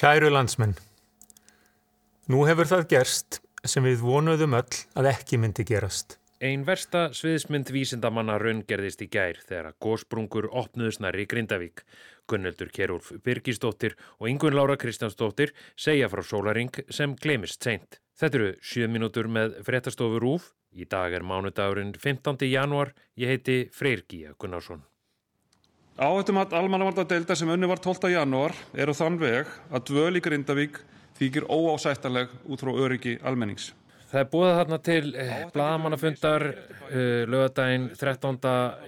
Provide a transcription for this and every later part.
Kæru landsmenn, nú hefur það gerst sem við vonuðum öll að ekki myndi gerast. Einn versta sviðismynd vísindamanna raungerðist í gær þegar að gósbrungur opnuðus nær í Grindavík. Gunneldur Kjærúlf Birgisdóttir og Ingun Lára Kristjánsdóttir segja frá sólaring sem glemist seint. Þetta eru 7 minútur með fréttastofu Rúf. Í dag er mánudagurinn 15. januar. Ég heiti Freyr Gíja Gunnarsson. Áhættumat almannavartadeilda sem unni var 12. janúar eru þann veg að dvöl í Grindavík þykir óásættaleg út frá öryggi almennings. Það er búið þarna til eh, bladamannafundar eh, lögadaginn 13.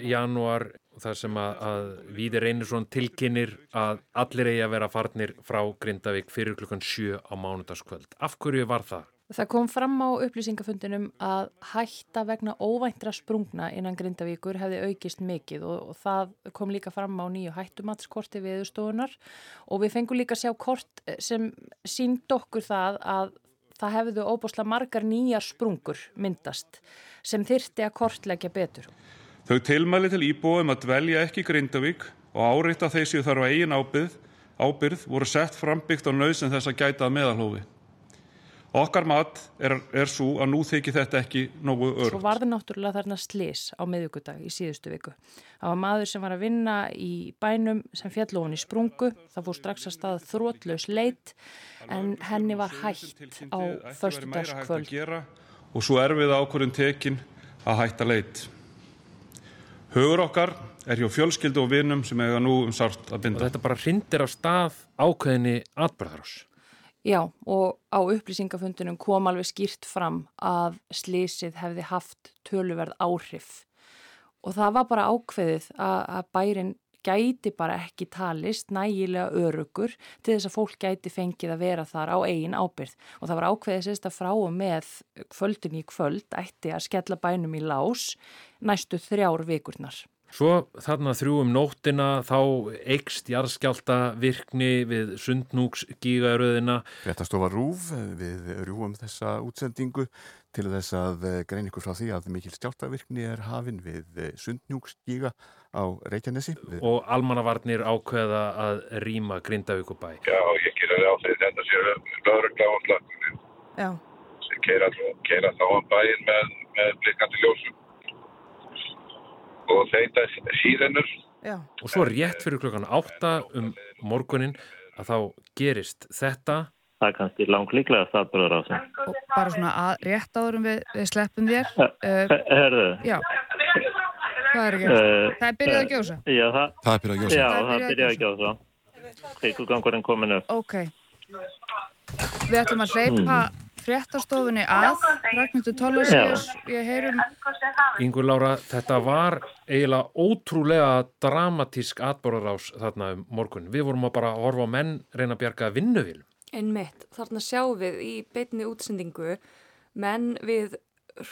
janúar þar sem að, að Víðir Einarsson tilkynir að allir eigi að vera farnir frá Grindavík fyrir klukkan 7 á mánudagskvöld. Af hverju var það? Það kom fram á upplýsingafundinum að hætta vegna óvæntra sprungna innan Grindavíkur hefði aukist mikið og, og það kom líka fram á nýju hættumatskorti viðstofunar og við fengum líka sjá kort sem sínd okkur það að það hefðu óbúslega margar nýjar sprungur myndast sem þyrti að kortleggja betur. Þau tilmæli til íbúum að dvelja ekki Grindavík og áreita þessi þarf að eigin ábyrð, ábyrð voru sett frambyggt á nöðsinn þess að gætað meðalhófi. Okkar mat er, er svo að nú þykir þetta ekki nógu örugt. Svo var það náttúrulega þarna slis á miðugudag í síðustu viku. Það var maður sem var að vinna í bænum sem fjallóðun í sprungu. Það fór strax að staða þrótlaus leit en henni var hægt á förstudagskvöld. Og svo er við ákvörðin tekin að hætta leit. Hugur okkar er hjá fjölskyldu og vinum sem eiga nú um sart að binda. Og þetta bara hrindir á stað ákveðinni atbyrðarás. Já og á upplýsingafundunum kom alveg skýrt fram að slísið hefði haft töluverð áhrif og það var bara ákveðið að, bærin gæti bara ekki talist nægilega örugur til þess að fólk gæti fengið að vera þar á eigin ábyrð og það var ákveðið sérst að frá og með kvöldin í kvöld ætti að skella bænum í lás næstu þrjár vikurnar. Svo þarna þrjú um nóttina þá eikst jarðskjálta virkni við sundnúks gígaröðina. Þetta stofa rúf við rjúum þessa útsendingu til þess að grein ykkur frá því að mikil skjáltavirkni er hafin við sundnúks gíga á Reykjanesi. Og almannavarnir ákveða að rýma Grindavík og bæ. Já, ég gerir á því þetta séu lögurgla og slakkunni. Já. Sem keira þá um bæin með, með blikkandi ljósum og þeita síðanur. Já. Og svo rétt fyrir klokkan átta um morgunin að þá gerist þetta. Það er kannski langt líklega staðbörður á sig. Og bara svona að, rétt áðurum við, við sleppum þér. Uh, Herðu? Já. Hvað er að gera? Uh, það er byrjað að gjósa? Já, það, það er byrjað að gjósa. Já, það er byrjað að gjósa. Kveikugangurinn komin upp. Ok. Við ætlum að hleypa mm fréttastofunni að Ragnhildur Tólasíus, ég heyrum Yngur Lára, þetta var eiginlega ótrúlega dramatísk atbórarás þarna um morgun við vorum að bara horfa á menn reyna að bjarga vinnuvilum. En mitt, þarna sjáum við í beitni útsendingu menn við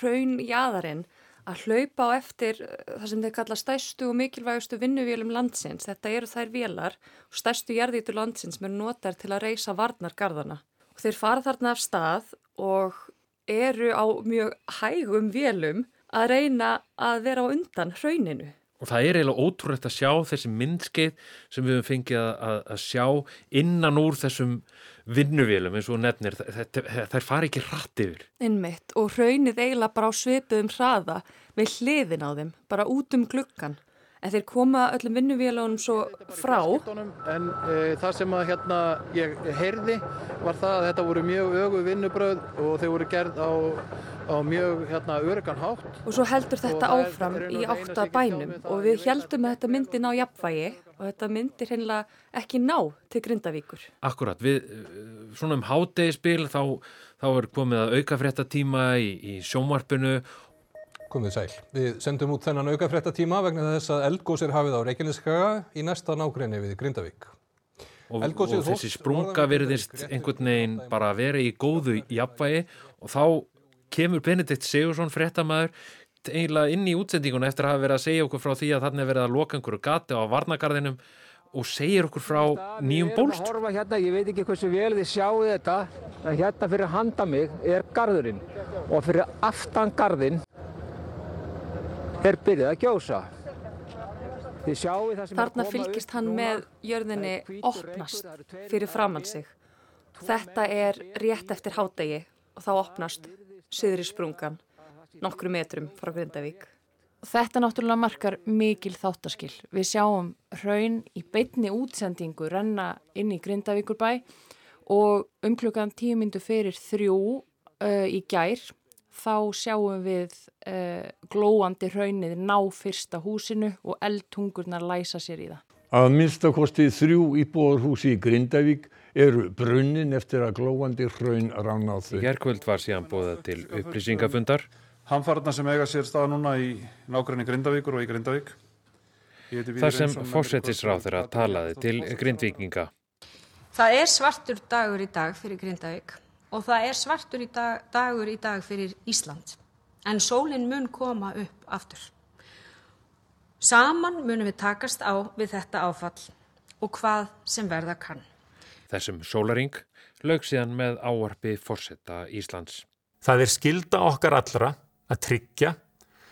raun jæðarinn að hlaupa á eftir það sem þeir kalla stærstu og mikilvægustu vinnuvélum landsins. Þetta eru þær vélar og stærstu jærðítur landsins eru notar til að reysa varnargarðana. Þeir fara þarna af stað og eru á mjög hægum vélum að reyna að vera á undan hrauninu. Og það er eiginlega ótrúlegt að sjá þessi myndskeið sem við höfum fengið að, að sjá innan úr þessum vinnuvélum eins og nefnir. Það fari ekki rætt yfir. Innmitt og hraunið eiginlega bara á svipuðum hraða með hliðin á þeim, bara út um gluggan en þeir koma öllum vinnuvélunum svo frá. En e, það sem að hérna ég heyrði var það að þetta voru mjög ögu vinnubröð og þeir voru gerð á, á mjög hérna örgan hátt. Og svo heldur þetta áfram í átta bænum og við heldum að þetta myndi ná jafnvægi og þetta myndir hennilega ekki ná til Grindavíkur. Akkurat, við svona um hátegispil þá, þá er komið að auka fréttatíma í, í sjónvarpinu Komið sæl. Við sendum út þennan aukafréttatíma vegna þess að eldgós er hafið á Reykjaneskaga í næsta nákrenni við Grindavík. Og, og þessi sprunga verðist einhvern veginn bara verið í góðu jafnvægi og þá kemur Benedikt Sigursson fréttamaður eiginlega inn í útsendinguna eftir að hafa verið að segja okkur frá því að þannig verið að loka einhverju gati á varnagarðinum og segir okkur frá nýjum bólst. Hérna, ég veit ekki hversu vel þið sjáu þetta, en hérna fyrir handa mig er garðurinn og fyrir aftan garðin er byrjað að gjósa. Þarna fylgist hann með jörðinni opnast fyrir framann sig Þetta er rétt eftir hádegi og þá opnast syðri sprungan nokkru metrum frá Grindavík. Þetta náttúrulega markar mikil þáttaskil. Við sjáum hraun í beitni útsendingu renna inn í Grindavíkurbæ og um klukkan tíu myndu fyrir þrjú uh, í gær þá sjáum við uh, glóandi hraunið ná fyrsta húsinu og eldtungurnar læsa sér í það. Að minnstakosti þrjú íbúðarhúsi í Grindavík eru brunnin eftir að glóandi hraun rána á þau. Gerkvöld var síðan bóðað til upplýsingafundar. Hamfarnar sem eiga sér staða núna í nákvæmni Grindavíkur og í Grindavík. Þar sem fórsetisráð þeirra talaði til Grindvíkinga. Það er svartur dagur í dag fyrir Grindavík og það er svartur í dag, dagur í dag fyrir Ísland. En sólinn mun koma upp aftur. Saman munum við takast á við þetta áfall og hvað sem verða kann. Þessum sólaring lög síðan með áarpi fórsetta Íslands. Það er skilda okkar allra að tryggja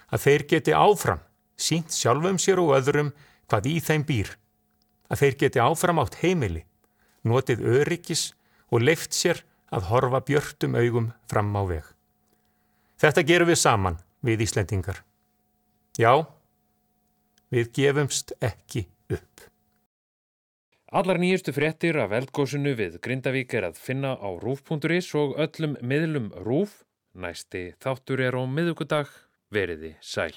að þeir geti áfram sínt sjálfum sér og öðrum hvað í þeim býr. Að þeir geti áfram átt heimili, notið öryggis og leift sér að horfa björtum augum fram á veg. Þetta gerum við saman við Íslendingar. Já, Við gefumst ekki upp. Allar nýjustu fréttir af eldgósunu við Grindavík er að finna á rúf.is og öllum miðlum rúf. Næsti þáttur er á miðugudag veriði sæl.